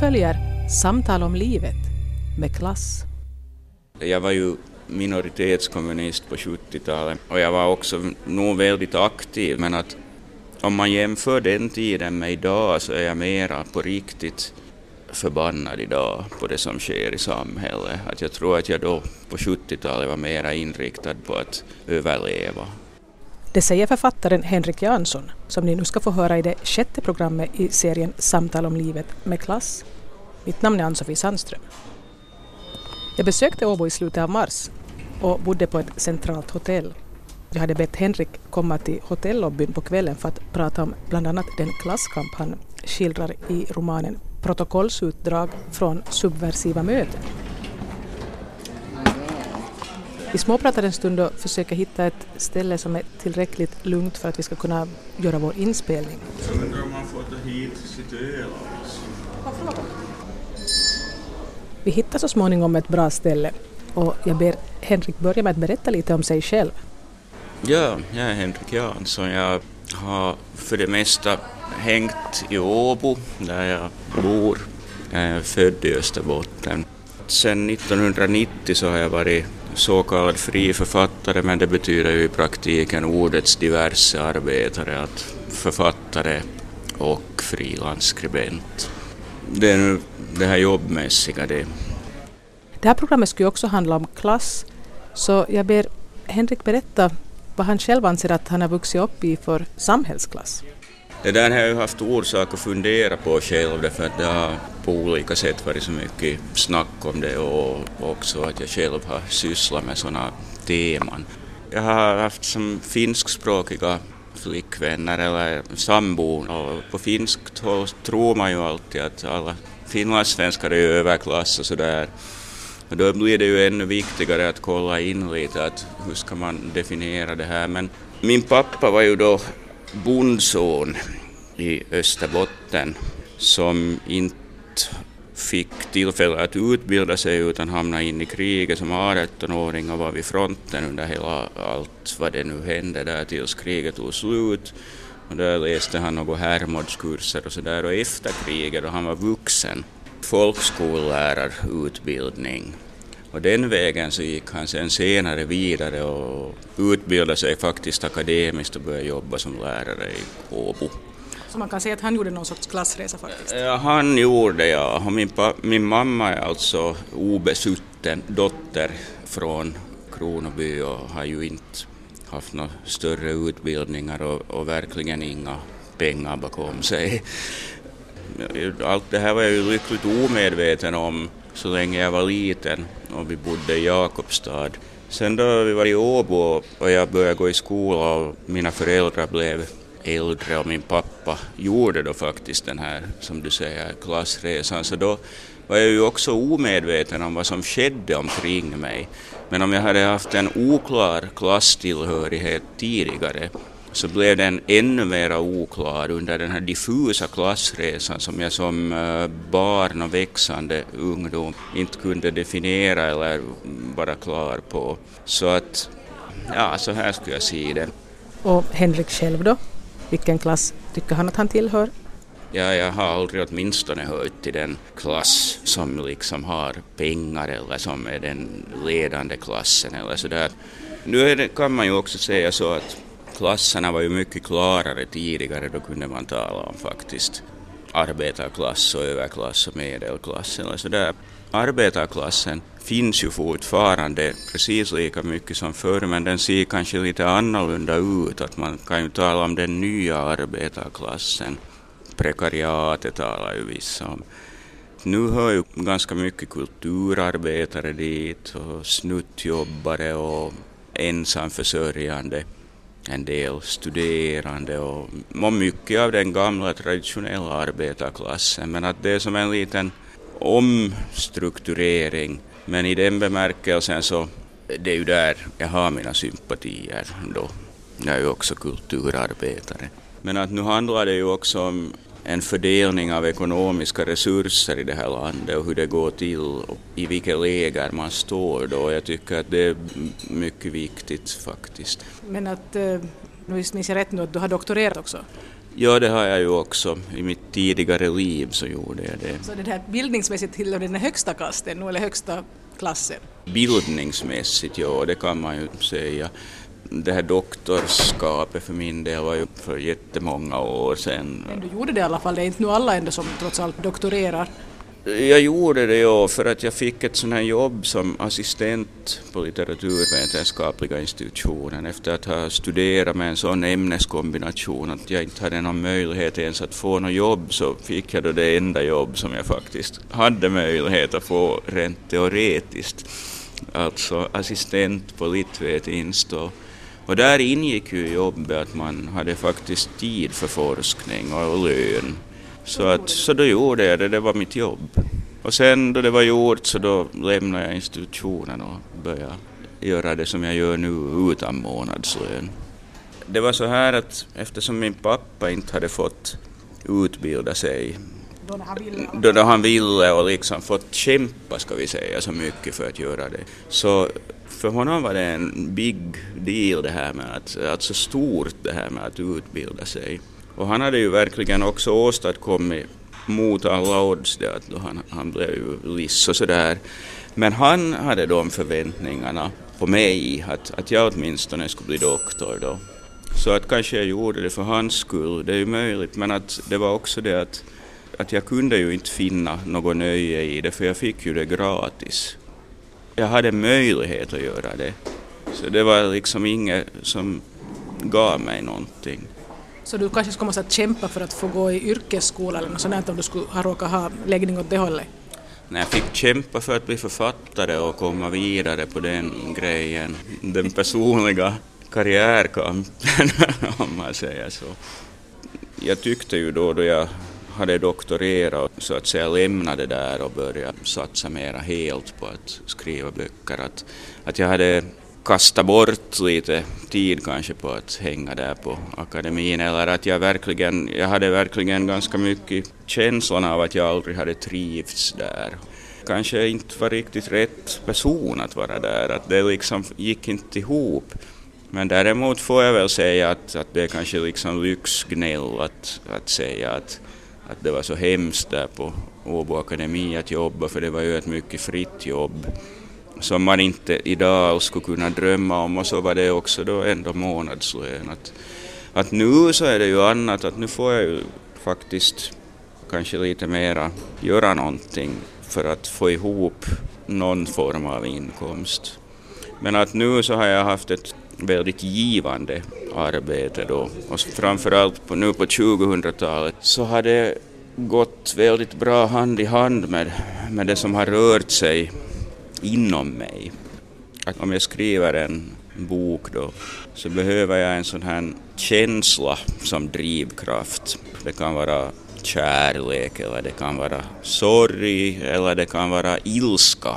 följer Samtal om livet med klass. Jag var ju minoritetskommunist på 70-talet och jag var också nog väldigt aktiv men att om man jämför den tiden med idag så är jag mera på riktigt förbannad idag på det som sker i samhället. Att jag tror att jag då på 70-talet var mera inriktad på att överleva. Det säger författaren Henrik Jansson som ni nu ska få höra i det sjätte programmet i serien Samtal om livet med klass. Mitt namn är Ann-Sofie Sandström. Jag besökte Åbo i slutet av mars och bodde på ett centralt hotell. Jag hade bett Henrik komma till hotellobbyn på kvällen för att prata om bland annat den klasskamp han skildrar i romanen Protokollsutdrag från subversiva möten. Vi småpratar en stund och försöker hitta ett ställe som är tillräckligt lugnt för att vi ska kunna göra vår inspelning. Jag undrar om man får ta hit sitt öl. Vi hittar så småningom ett bra ställe och jag ber Henrik börja med att berätta lite om sig själv. Ja, jag är Henrik Jansson. Jag har för det mesta hängt i Åbo där jag bor. Jag är född i Österbotten. Sedan 1990 så har jag varit så kallad fri författare men det betyder ju i praktiken ordets diverse arbetare, att författare och frilansskribent. Det är nu det här jobbmässiga det. Det här programmet skulle också handla om klass så jag ber Henrik berätta vad han själv anser att han har vuxit upp i för samhällsklass. Det där har jag ju haft orsak att fundera på själv därför att det har på olika sätt varit så mycket snack om det och också att jag själv har sysslat med sådana teman. Jag har haft som finskspråkiga flickvänner eller sambon och på finskt håll tror man ju alltid att alla finlandssvenskar är överklass och sådär. Och då blir det ju ännu viktigare att kolla in lite att hur ska man definiera det här. Men min pappa var ju då bondson i Österbotten som inte fick tillfälle att utbilda sig utan hamnade in i kriget som 18-åring och var vid fronten under hela allt vad det nu hände där tills kriget tog slut. Och där läste han några Hermodskurser och sådär och efter kriget då han var vuxen folkskollärarutbildning. Och den vägen så gick han sen senare vidare och utbildade sig faktiskt akademiskt och började jobba som lärare i Åbo. Så man kan säga att han gjorde någon sorts klassresa faktiskt? Ja, han gjorde ja. Och min, min mamma är alltså obesutten dotter från Kronoby och har ju inte haft några större utbildningar och, och verkligen inga pengar bakom sig. Allt det här var jag ju lyckligt omedveten om så länge jag var liten och vi bodde i Jakobstad. Sen då vi var i Åbo och jag började gå i skola och mina föräldrar blev äldre och min pappa gjorde då faktiskt den här, som du säger, klassresan, så då var jag ju också omedveten om vad som skedde omkring mig. Men om jag hade haft en oklar klasstillhörighet tidigare så blev den ännu mer oklar under den här diffusa klassresan som jag som eh, barn och växande ungdom inte kunde definiera eller vara klar på. Så att, ja, så här skulle jag se det. Och Henrik själv då? Vilken klass tycker han att han tillhör? Ja, jag har aldrig åtminstone hört till den klass som liksom har pengar eller som är den ledande klassen eller sådär. Nu det, kan man ju också säga så att klasserna var ju mycket klarare tidigare, då kunde man tala om faktiskt arbetarklass och överklass och medelklass eller sådär. Arbetarklassen finns ju fortfarande precis lika mycket som förr, men den ser kanske lite annorlunda ut. Att man kan ju tala om den nya arbetarklassen. Prekariatet talar ju vissa om. Nu hör ju ganska mycket kulturarbetare dit och snuttjobbare och ensamförsörjande en del studerande och, och mycket av den gamla traditionella arbetarklassen. Men att det är som en liten omstrukturering. Men i den bemärkelsen så det är ju där jag har mina sympatier då. Jag är ju också kulturarbetare. Men att nu handlar det ju också om en fördelning av ekonomiska resurser i det här landet och hur det går till och i vilket läger man står då. Jag tycker att det är mycket viktigt faktiskt. Men att, eh, nu minns jag rätt nu att du har doktorerat också? Ja, det har jag ju också. I mitt tidigare liv så gjorde jag det. Så det här bildningsmässigt tillhör den högsta kasten eller högsta klassen? Bildningsmässigt, ja, det kan man ju säga. Det här doktorskapet för min del var ju för jättemånga år sedan. Men du gjorde det i alla fall, det är inte nu alla ändå som trots allt doktorerar. Jag gjorde det ja, för att jag fick ett sånt här jobb som assistent på litteraturvetenskapliga institutionen efter att ha studerat med en sån ämneskombination att jag inte hade någon möjlighet ens att få något jobb så fick jag då det enda jobb som jag faktiskt hade möjlighet att få rent teoretiskt. Alltså assistent på Litvetinst och, Och där ingick ju jobbet att man hade faktiskt tid för forskning och lön. Så, att, så då gjorde jag det, det var mitt jobb. Och sen då det var gjort så då lämnade jag institutionen och började göra det som jag gör nu utan månadslön. Det var så här att eftersom min pappa inte hade fått utbilda sig Då han ville? då han ville och liksom fått kämpa ska vi säga så mycket för att göra det. Så för honom var det en big deal det här med att, alltså stort det här med att utbilda sig. Och han hade ju verkligen också åstadkommit mot alla odds det att han, han blev ju liss och sådär. Men han hade de förväntningarna på mig att, att jag åtminstone skulle bli doktor då. Så att kanske jag gjorde det för hans skull, det är ju möjligt, men att det var också det att, att jag kunde ju inte finna något nöje i det för jag fick ju det gratis. Jag hade möjlighet att göra det. Så det var liksom inget som gav mig någonting. Så du kanske skulle måste kämpa för att få gå i yrkesskola eller något sånt om du skulle ha råkat ha läggning åt det hållet? När jag fick kämpa för att bli författare och komma vidare på den grejen, den personliga karriärkampen om man säger så. Jag tyckte ju då då jag hade doktorerat och så att säga lämnade där och började satsa mera helt på att skriva böcker att, att jag hade kasta bort lite tid kanske på att hänga där på akademin eller att jag verkligen, jag hade verkligen ganska mycket känslan av att jag aldrig hade trivts där. Kanske inte var riktigt rätt person att vara där, att det liksom gick inte ihop. Men däremot får jag väl säga att, att det är kanske liksom lyxgnäll att, att säga att, att det var så hemskt där på Åbo Akademi att jobba, för det var ju ett mycket fritt jobb som man inte idag skulle kunna drömma om och så var det också då ändå månadslön. Att, att nu så är det ju annat, att nu får jag ju faktiskt kanske lite mera göra någonting för att få ihop någon form av inkomst. Men att nu så har jag haft ett väldigt givande arbete då och framförallt på, nu på 2000-talet så har det gått väldigt bra hand i hand med, med det som har rört sig inom mig. Att om jag skriver en bok då så behöver jag en sån här känsla som drivkraft. Det kan vara kärlek eller det kan vara sorg eller det kan vara ilska,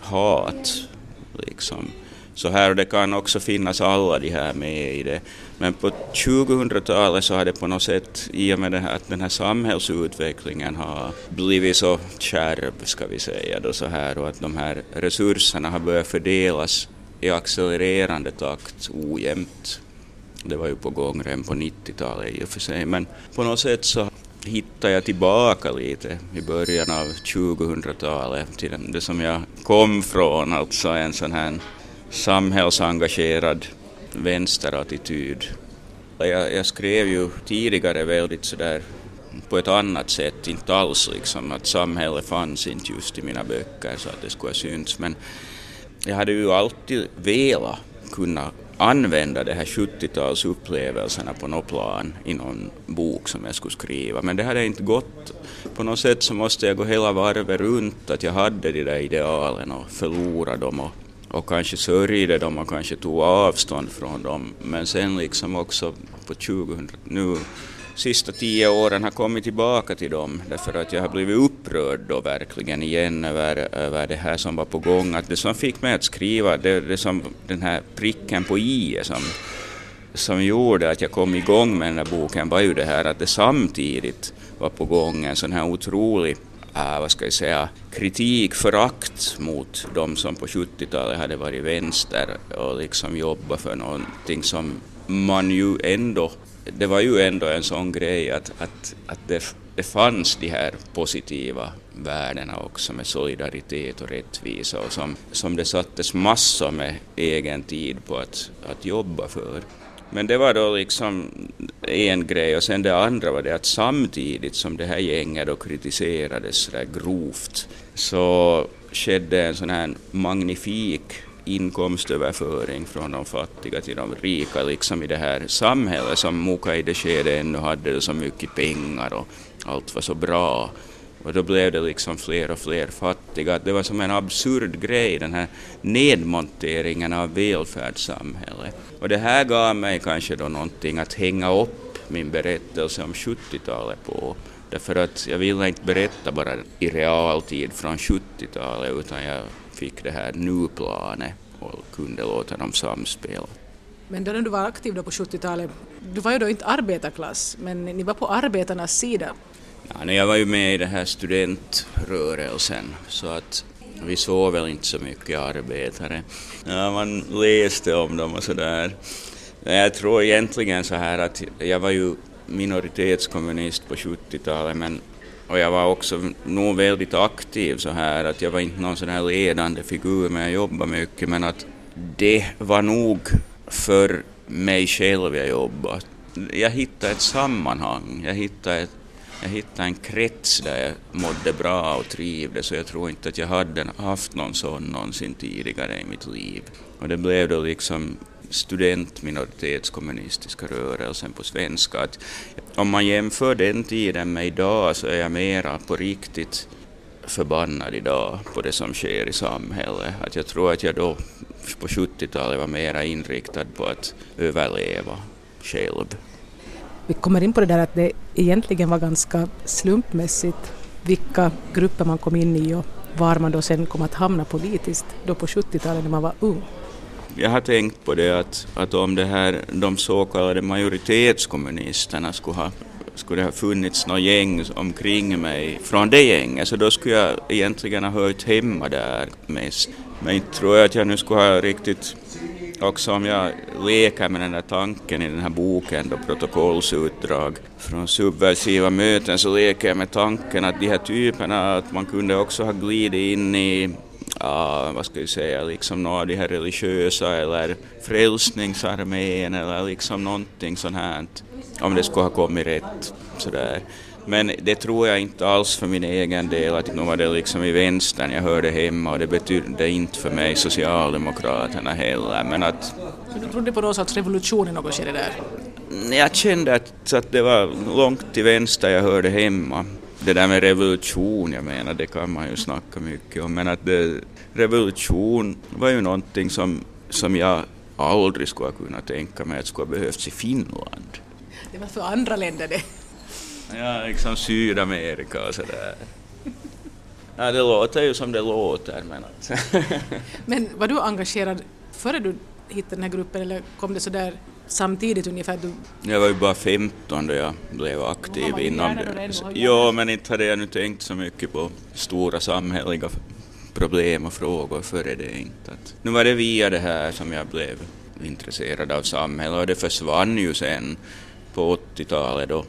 hat liksom. Så här det kan också finnas alla de här med i det. Men på 2000-talet så har det på något sätt, i och med det här, att den här samhällsutvecklingen har blivit så kärv, ska vi säga då så här, och att de här resurserna har börjat fördelas i accelererande takt ojämnt. Det var ju på gång redan på 90-talet i och för sig, men på något sätt så hittar jag tillbaka lite i början av 2000-talet till det som jag kom från, alltså en sån här samhällsengagerad vänsterattityd. Jag, jag skrev ju tidigare väldigt sådär på ett annat sätt, inte alls liksom att samhället fanns inte just i mina böcker så att det skulle ha synts, men jag hade ju alltid velat kunna använda de här 70-talsupplevelserna på något plan i någon bok som jag skulle skriva, men det hade inte gått. På något sätt så måste jag gå hela varvet runt, att jag hade de där idealen och förlora dem och och kanske sörjde dem och kanske tog avstånd från dem. Men sen liksom också på 2000, nu sista tio åren har kommit tillbaka till dem därför att jag har blivit upprörd då verkligen igen över, över det här som var på gång. Att det som fick mig att skriva, det, det som den här pricken på i som, som gjorde att jag kom igång med den här boken var ju det här att det samtidigt var på gång en sån här otrolig äh, vad ska jag säga, kritik, förakt mot de som på 70-talet hade varit vänster och liksom jobbat för någonting som man ju ändå det var ju ändå en sån grej att, att, att det, det fanns de här positiva värdena också med solidaritet och rättvisa och som, som det sattes massor med egen tid på att, att jobba för. Men det var då liksom en grej och sen det andra var det att samtidigt som det här gänget då kritiserades sådär grovt så skedde en sån här magnifik inkomstöverföring från de fattiga till de rika liksom i det här samhället som Muka i det skedet ännu hade så mycket pengar och allt var så bra. Och då blev det liksom fler och fler fattiga. Det var som en absurd grej, den här nedmonteringen av välfärdssamhället. Och det här gav mig kanske då någonting att hänga upp min berättelse om 70-talet på. Därför att jag ville inte berätta bara i realtid från 70-talet utan jag fick det här nu-planet och kunde låta dem samspela. Men då när du var aktiv då på 70-talet, du var ju då inte arbetarklass, men ni var på arbetarnas sida. Ja, jag var ju med i den här studentrörelsen så att vi såg väl inte så mycket arbetare. Ja, man läste om dem och sådär. Jag tror egentligen så här att jag var ju minoritetskommunist på 70-talet men och jag var också nog väldigt aktiv så här att jag var inte någon sån här ledande figur men jag jobbade mycket men att det var nog för mig själv jag jobbade. Jag hittade ett sammanhang, jag hittade, ett, jag hittade en krets där jag mådde bra och trivdes och jag tror inte att jag hade haft någon sån någonsin tidigare i mitt liv. Och det blev då liksom studentminoritetskommunistiska rörelsen på svenska. Att om man jämför den tiden med idag så är jag mera på riktigt förbannad idag på det som sker i samhället. Att jag tror att jag då på 70-talet var mera inriktad på att överleva själv. Vi kommer in på det där att det egentligen var ganska slumpmässigt vilka grupper man kom in i och var man då sen kom att hamna politiskt då på 70-talet när man var ung jag har tänkt på det att, att om det här, de så kallade majoritetskommunisterna skulle ha skulle det ha funnits något gäng omkring mig från det gänget så då skulle jag egentligen ha hört hemma där mest. Men inte tror jag att jag nu skulle ha riktigt också om jag leker med den där tanken i den här boken, då protokollsutdrag från subversiva möten, så leker jag med tanken att de här typerna, att man kunde också ha glidit in i uh, vad ska jag säga, liksom några av de här religiösa eller frälsningsarmén eller liksom någonting sånt här, om det skulle ha kommit rätt sådär. Men det tror jag inte alls för min egen del, att nu var det liksom i vänstern jag hörde hemma och det betydde inte för mig Socialdemokraterna heller. Men att... Så du trodde på någon sorts revolution i något skede där? Jag kände att, att det var långt till vänster jag hörde hemma det där med revolution, jag menar, det kan man ju snacka mycket om, men att det, revolution var ju någonting som, som jag aldrig skulle ha kunnat tänka mig att skulle ha behövts i Finland. Det var för andra länder det. Ja, liksom Sydamerika och sådär. Ja, det låter ju som det låter, men att... men var du engagerad före du hittade den här gruppen eller kom det sådär samtidigt ungefär? Du... Jag var ju bara 15 då jag blev aktiv inom det. Ja, men inte hade jag nu tänkt så mycket på stora samhälleliga problem och frågor före det inte. Att, nu var det via det här som jag blev intresserad av samhället och det försvann ju sen på 80-talet då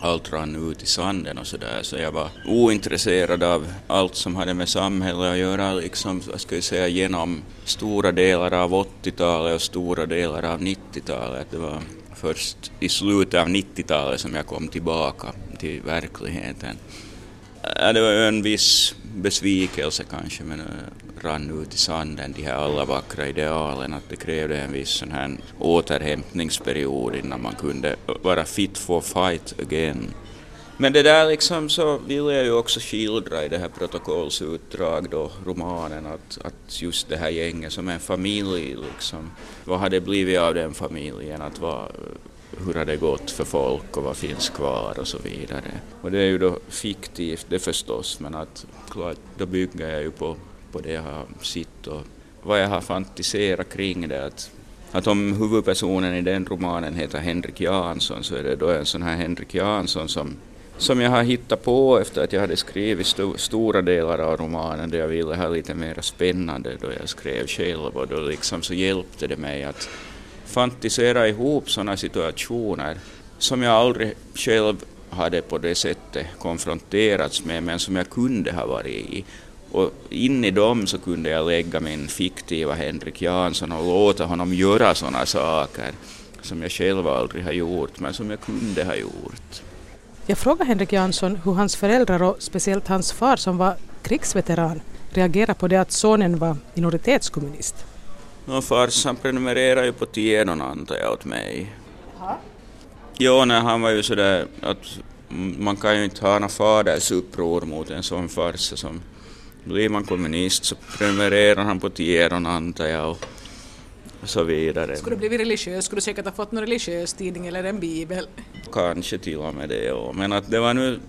allt rann ut i sanden och sådär så jag var ointresserad av allt som hade med samhället att göra liksom, vad ska jag säga, genom stora delar av 80-talet och stora delar av 90-talet. Det var först i slutet av 90-talet som jag kom tillbaka till verkligheten. Äh, det var en viss besvikelse kanske men äh, rann ut i sanden, de här alla vackra idealen, att det krävde en viss sån här återhämtningsperiod innan man kunde vara fit for fight again. Men det där liksom så ville jag ju också skildra i det här protokollsutdrag då, romanen, att, att just det här gänget som en familj liksom, vad har det blivit av den familjen, att vad, hur har det gått för folk och vad finns kvar och så vidare. Och det är ju då fiktivt det förstås, men att klart, då bygger jag ju på på det jag har sett och vad jag har fantiserat kring det. Att, att om huvudpersonen i den romanen heter Henrik Jansson så är det då en sån här Henrik Jansson som, som jag har hittat på efter att jag hade skrivit st stora delar av romanen där jag ville ha lite mer spännande då jag skrev själv och då liksom så hjälpte det mig att fantisera ihop sådana situationer som jag aldrig själv hade på det sättet konfronterats med men som jag kunde ha varit i. Och in i dem så kunde jag lägga min fiktiva Henrik Jansson och låta honom göra sådana saker som jag själv aldrig har gjort men som jag kunde ha gjort. Jag frågade Henrik Jansson hur hans föräldrar och speciellt hans far som var krigsveteran reagerade på det att sonen var minoritetskommunist. No, farsan prenumererade ju på Tiedon antar jag åt mig. Jo, nej, han var ju sådär att man kan ju inte ha någon faders uppror mot en sån farsa som blir man kommunist så prenumererar han på Tiedon antar jag och så vidare. Skulle du blivit religiös skulle du säkert ha fått någon religiös tidning eller en bibel. Kanske till och med det, ja. Men att det var nu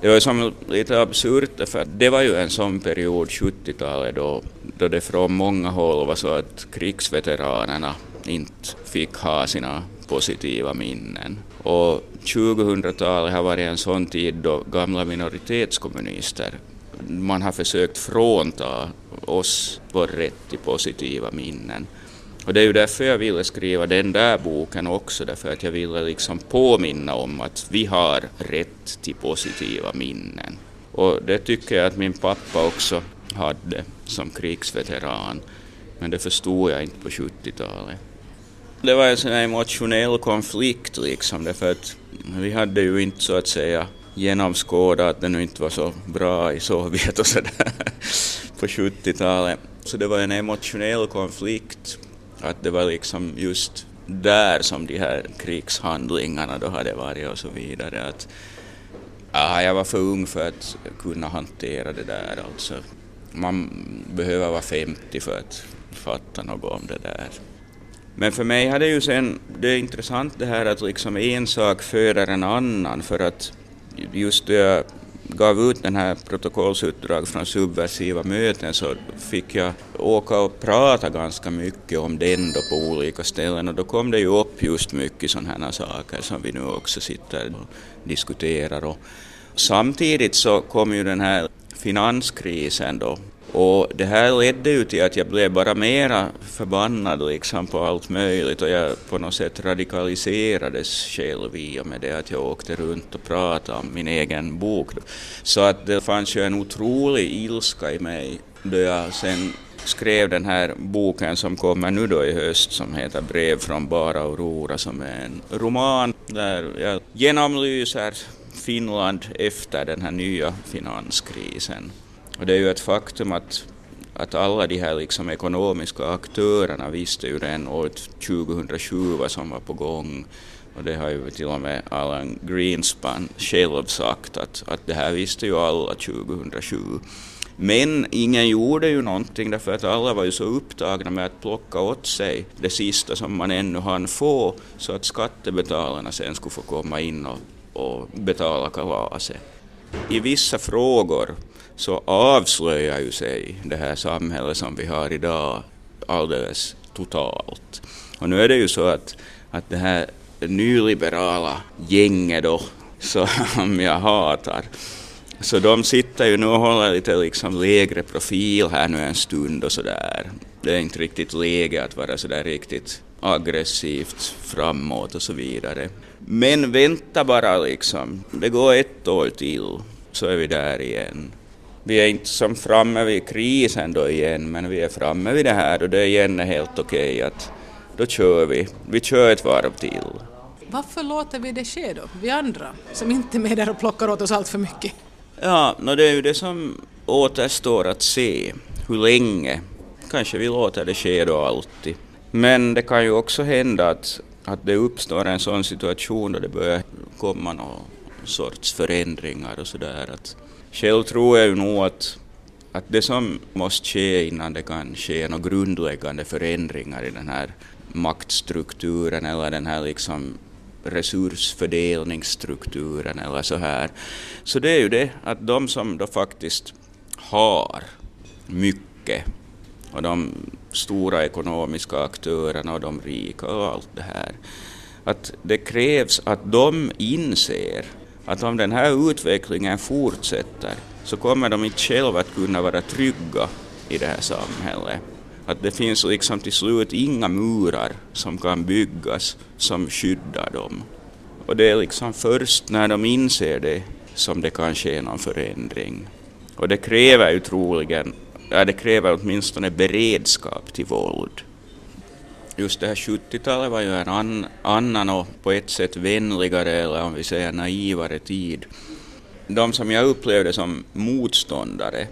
det var som lite absurt för det var ju en sån period, 70-talet, då, då det från många håll var så att krigsveteranerna inte fick ha sina positiva minnen. Och 2000-talet har varit en sån tid då gamla minoritetskommunister man har försökt frånta oss vår rätt till positiva minnen. Och det är ju därför jag ville skriva den där boken också, därför att jag ville liksom påminna om att vi har rätt till positiva minnen. Och det tycker jag att min pappa också hade som krigsveteran, men det förstod jag inte på 70-talet. Det var en sån här emotionell konflikt liksom, därför att vi hade ju inte så att säga genomskådat att det nu inte var så bra i Sovjet och sådär på 70-talet. Så det var en emotionell konflikt att det var liksom just där som de här krigshandlingarna då hade varit och så vidare. Att, ah, jag var för ung för att kunna hantera det där alltså. Man behöver vara 50 för att fatta något om det där. Men för mig hade ju sen, det är intressant det här att liksom en sak föder en annan för att just då jag gav ut den här protokollsutdrag från subversiva möten så fick jag åka och prata ganska mycket om den då på olika ställen och då kom det ju upp just mycket sådana här saker som vi nu också sitter och diskuterar. Och samtidigt så kom ju den här finanskrisen då och det här ledde ju till att jag blev bara mera förbannad liksom på allt möjligt och jag på något sätt radikaliserades själv i och med det att jag åkte runt och pratade om min egen bok. Så att det fanns ju en otrolig ilska i mig då jag sen skrev den här boken som kommer nu då i höst som heter Brev från Bara Aurora som är en roman där jag genomlyser Finland efter den här nya finanskrisen. Och det är ju ett faktum att, att alla de här liksom ekonomiska aktörerna visste ju redan år 2007 vad som var på gång. Och det har ju till och med Alan Greenspan själv sagt att, att det här visste ju alla 2007. Men ingen gjorde ju någonting därför att alla var ju så upptagna med att plocka åt sig det sista som man ännu hann få så att skattebetalarna sen skulle få komma in och, och betala kalaset. I vissa frågor så avslöjar ju sig det här samhället som vi har idag alldeles totalt. Och nu är det ju så att, att det här nyliberala gänget då, som jag hatar, så de sitter ju nu och håller lite liksom lägre profil här nu en stund och sådär. Det är inte riktigt läge att vara sådär riktigt aggressivt framåt och så vidare. Men vänta bara liksom, det går ett år till så är vi där igen vi är inte som framme vid krisen då igen, men vi är framme vid det här och det igen är helt okej okay att då kör vi. Vi kör ett varv till. Varför låter vi det ske då, vi andra, som inte är med där och plockar åt oss allt för mycket? Ja, no det är ju det som återstår att se. Hur länge? Kanske vi låter det ske då alltid. Men det kan ju också hända att, att det uppstår en sån situation då det börjar komma någon sorts förändringar och sådär. Själv tror jag ju nog att, att det som måste ske innan det kan ske några grundläggande förändringar i den här maktstrukturen eller den här liksom resursfördelningsstrukturen eller så här. Så det är ju det att de som då faktiskt har mycket och de stora ekonomiska aktörerna och de rika och allt det här, att det krävs att de inser att om den här utvecklingen fortsätter så kommer de inte själva att kunna vara trygga i det här samhället. Att det finns liksom till slut inga murar som kan byggas som skyddar dem. Och det är liksom först när de inser det som det kan ske någon förändring. Och det kräver ju troligen, ja det kräver åtminstone beredskap till våld. Just det här 70-talet var ju en an, annan och på ett sätt vänligare, eller om vi säger naivare tid. De som jag upplevde som motståndare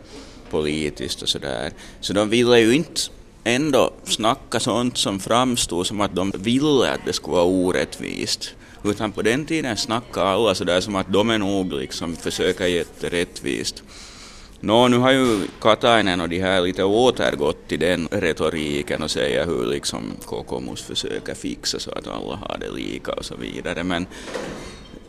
politiskt och sådär, så de ville ju inte ändå snacka sånt som framstod som att de ville att det skulle vara orättvist. Utan på den tiden snackade alla sådär som att de är nog liksom försöka jätterättvist. Nå, nu har ju Katainen och de här lite återgått till den retoriken och säger hur liksom KKMUS försöker fixa så att alla har det lika och så vidare. Men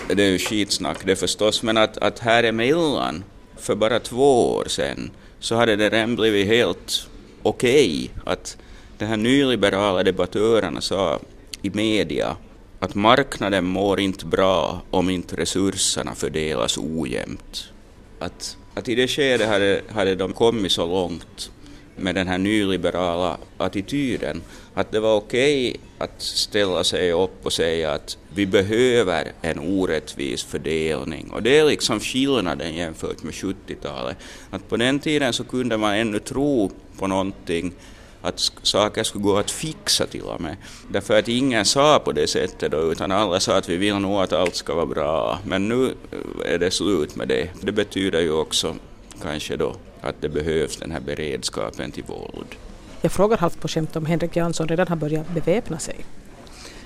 det är ju skitsnack det förstås, men att, att här emellan, för bara två år sedan, så hade det redan blivit helt okej okay att de här nyliberala debattörerna sa i media att marknaden mår inte bra om inte resurserna fördelas ojämnt. Att, att i det skedet hade, hade de kommit så långt med den här nyliberala attityden att det var okej okay att ställa sig upp och säga att vi behöver en orättvis fördelning. Och det är liksom skillnaden jämfört med 70-talet. Att på den tiden så kunde man ännu tro på någonting att saker skulle gå att fixa till och med. Därför att ingen sa på det sättet då, utan alla sa att vi vill nog att allt ska vara bra. Men nu eh, är det slut med det. Det betyder ju också kanske då att det behövs den här beredskapen till våld. Jag frågar halvt på skämt om Henrik Jansson redan har börjat beväpna sig.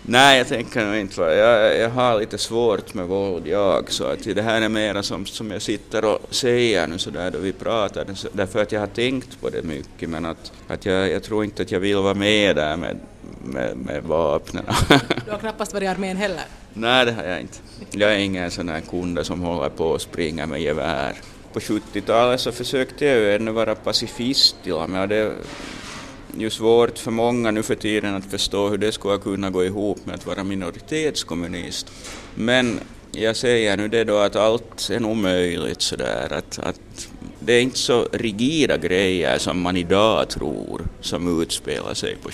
Nej, jag tänker nog inte jag, jag har lite svårt med våld jag, så att det här är mera som, som jag sitter och säger nu sådär då vi pratar, därför att jag har tänkt på det mycket, men att, att jag, jag tror inte att jag vill vara med där med, med, med vapnen. Du har knappast varit i armén heller? Nej, det har jag inte. Jag är ingen sån här kunde som håller på och springer med gevär. På 70-talet så försökte jag ju ännu vara pacifist till och med, det ju svårt för många nu för tiden att förstå hur det skulle kunna gå ihop med att vara minoritetskommunist. Men jag säger nu det då att allt är nog möjligt sådär att, att det är inte så rigida grejer som man idag tror som utspelar sig på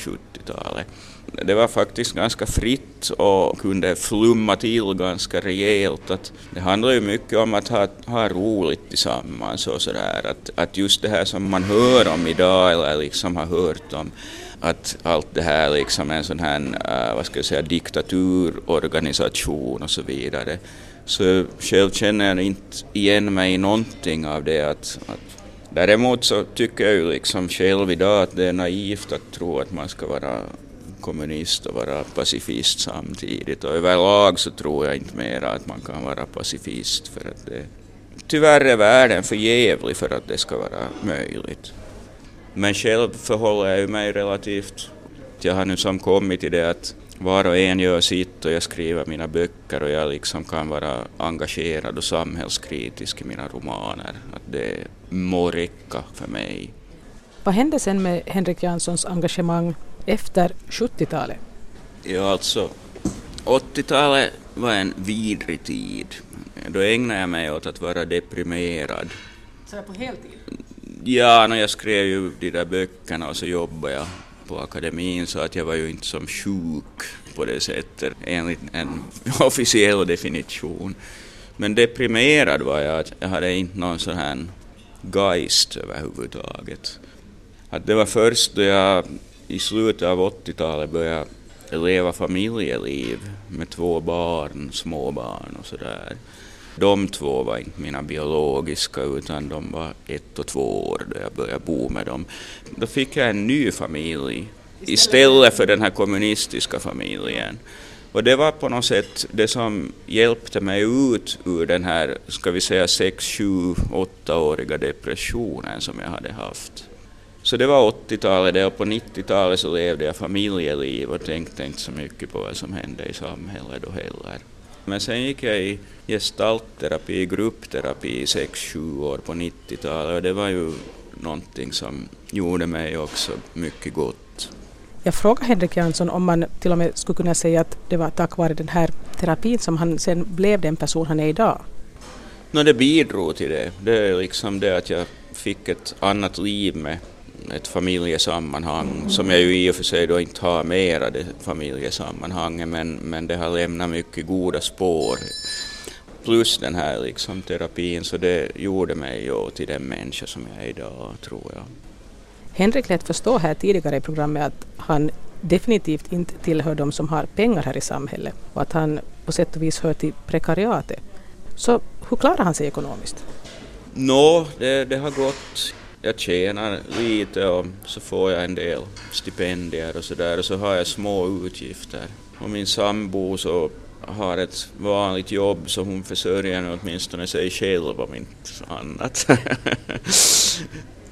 70-talet det var faktiskt ganska fritt och kunde flumma till ganska rejält. Att det handlar ju mycket om att ha, ha roligt tillsammans och sådär. Att, att just det här som man hör om idag eller liksom har hört om att allt det här liksom är en sån här, uh, vad ska jag säga, diktaturorganisation och så vidare. Så själv känner jag inte igen mig i någonting av det. Att, att Däremot så tycker jag ju liksom själv idag att det är naivt att tro att man ska vara kommunist och vara pacifist samtidigt. Och överlag så tror jag inte mer att man kan vara pacifist för att det tyvärr är världen för jävlig för att det ska vara möjligt. Men själv förhåller jag mig relativt, jag har nu som kommit till det att var och en gör sitt och jag skriver mina böcker och jag liksom kan vara engagerad och samhällskritisk i mina romaner. Att det må räcka för mig. Vad hände sen med Henrik Janssons engagemang efter 70-talet? Ja, alltså 80-talet var en vidrig tid. Då ägnade jag mig åt att vara deprimerad. Så på heltid? Ja, när jag skrev ju de där böckerna och så jobbade jag på akademin så att jag var ju inte som sjuk på det sättet enligt en officiell definition. Men deprimerad var jag, att jag hade inte någon sån här geist överhuvudtaget. Att det var först då jag i slutet av 80-talet började leva familjeliv med två barn, småbarn och sådär. De två var inte mina biologiska utan de var ett och två år då jag började bo med dem. Då fick jag en ny familj istället för den här kommunistiska familjen. Och det var på något sätt det som hjälpte mig ut ur den här, ska vi säga, sex, sju, åttaåriga depressionen som jag hade haft. Så det var 80-talet och på 90-talet så levde jag familjeliv och tänkte inte så mycket på vad som hände i samhället då heller. Men sen gick jag i gestaltterapi, gruppterapi i 6-7 år på 90-talet och det var ju någonting som gjorde mig också mycket gott. Jag frågade Henrik Jansson om man till och med skulle kunna säga att det var tack vare den här terapin som han sen blev den person han är idag. No, det bidrog till det. Det är liksom det att jag fick ett annat liv med ett familjesammanhang som jag ju i och för sig då inte har mera det familjesammanhanget men, men det har lämnat mycket goda spår. Plus den här liksom terapin så det gjorde mig ju till den människa som jag är idag tror jag. Henrik lät förstå här tidigare i programmet att han definitivt inte tillhör de som har pengar här i samhället och att han på sätt och vis hör till prekariatet. Så hur klarar han sig ekonomiskt? Nå, no, det, det har gått. Jag tjänar lite och så får jag en del stipendier och så där och så har jag små utgifter. Och min sambo så har ett vanligt jobb så hon försörjer åtminstone sig själv om inte annat.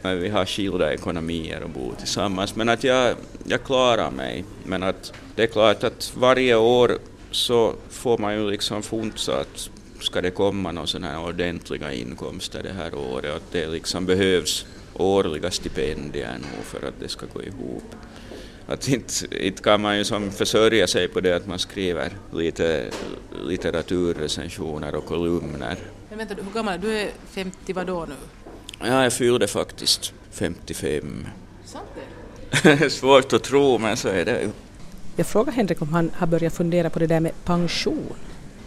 vi har skilda ekonomier och bor tillsammans. Men att jag, jag klarar mig. Men att det är klart att varje år så får man ju liksom funsa att ska det komma några sådana här ordentliga inkomster det här året, att det liksom behövs årliga stipendier nu för att det ska gå ihop. Att inte, inte kan man ju som försörja sig på det att man skriver lite litteraturrecensioner och kolumner. Men vänta, hur gammal är du? Du är 50 vadå nu? Ja, jag fyllde faktiskt 55. Sant det? Svårt att tro, men så är det ju. Jag frågade Henrik om han har börjat fundera på det där med pension.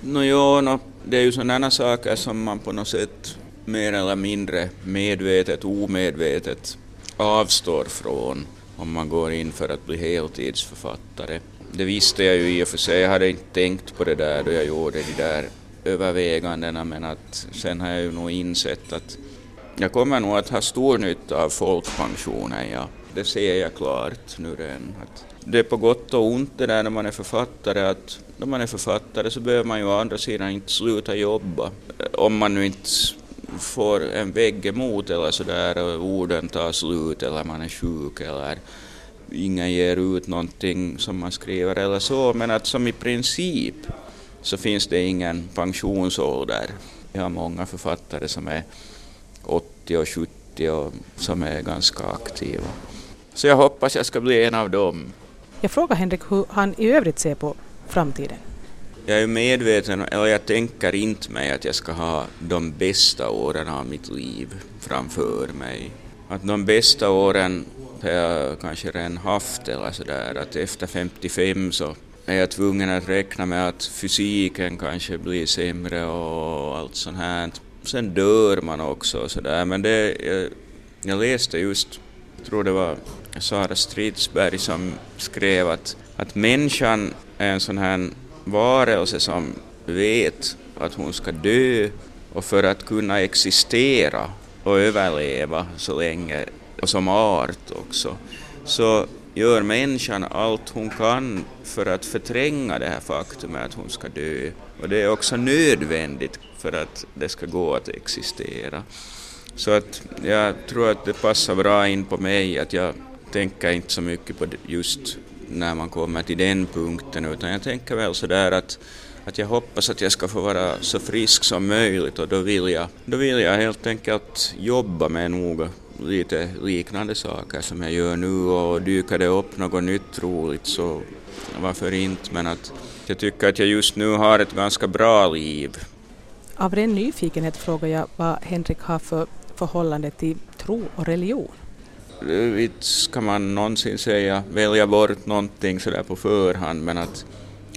No, jo, no, det är ju sådana saker som man på något sätt mer eller mindre medvetet, omedvetet avstår från om man går in för att bli heltidsförfattare. Det visste jag ju i och för sig, jag hade inte tänkt på det där då jag gjorde de där övervägandena men att sen har jag ju nog insett att jag kommer nog att ha stor nytta av folkpensionen, ja. Det ser jag klart nu redan. Att det är på gott och ont det där när man är författare att när man är författare så behöver man ju å andra sidan inte sluta jobba. Om man nu inte får en vägg emot eller sådär och orden tar slut eller man är sjuk eller ingen ger ut någonting som man skriver eller så, men att som i princip så finns det ingen pensionsålder. Jag har många författare som är 80 och 70 och som är ganska aktiva. Så jag hoppas jag ska bli en av dem. Jag frågar Henrik hur han i övrigt ser på framtiden. Jag är medveten, eller jag tänker inte mig att jag ska ha de bästa åren av mitt liv framför mig. Att de bästa åren har jag kanske redan haft eller sådär, att efter 55 så är jag tvungen att räkna med att fysiken kanske blir sämre och allt sånt här. Sen dör man också och sådär, men det, jag, jag läste just, jag tror det var Sara Stridsberg som skrev att, att människan är en sån här varelse som vet att hon ska dö och för att kunna existera och överleva så länge och som art också så gör människan allt hon kan för att förtränga det här faktumet att hon ska dö. Och det är också nödvändigt för att det ska gå att existera. Så att jag tror att det passar bra in på mig att jag tänker inte så mycket på just när man kommer till den punkten utan jag tänker väl sådär att, att jag hoppas att jag ska få vara så frisk som möjligt och då vill jag, då vill jag helt enkelt jobba med nog lite liknande saker som jag gör nu och dyker det upp något nytt roligt så varför inte men att jag tycker att jag just nu har ett ganska bra liv. Av ren nyfikenhet frågar jag vad Henrik har för förhållande till tro och religion. Inte ska man någonsin säga välja bort någonting sådär på förhand men att,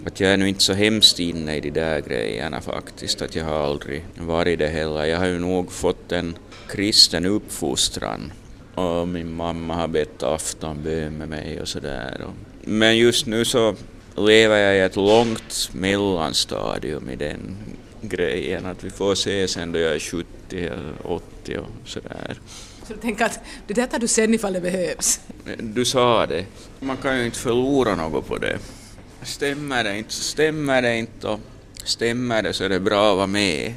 att jag är nu inte så hemskt inne i de där grejerna faktiskt, att jag har aldrig varit det heller. Jag har ju nog fått en kristen uppfostran och min mamma har bett aftonbön med mig och sådär. Men just nu så lever jag i ett långt mellanstadium i den grejen, att vi får se sen då jag är 70 eller 80 och sådär. Så du tänker att det där tar du sen ifall det behövs? Du sa det. Man kan ju inte förlora något på det. Stämmer det inte så stämmer det inte och stämmer det så är det bra att vara med.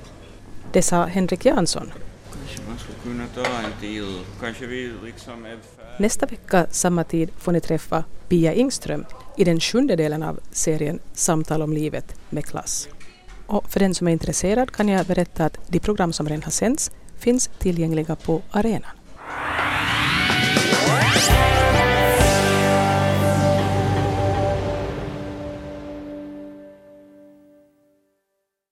Det sa Henrik Jansson. Kanske man skulle kunna ta en till. Kanske vi liksom är Nästa vecka samma tid får ni träffa Pia Ingström i den sjunde delen av serien Samtal om livet med klass. Och för den som är intresserad kan jag berätta att de program som redan har sänds finns tillgängliga på arenan.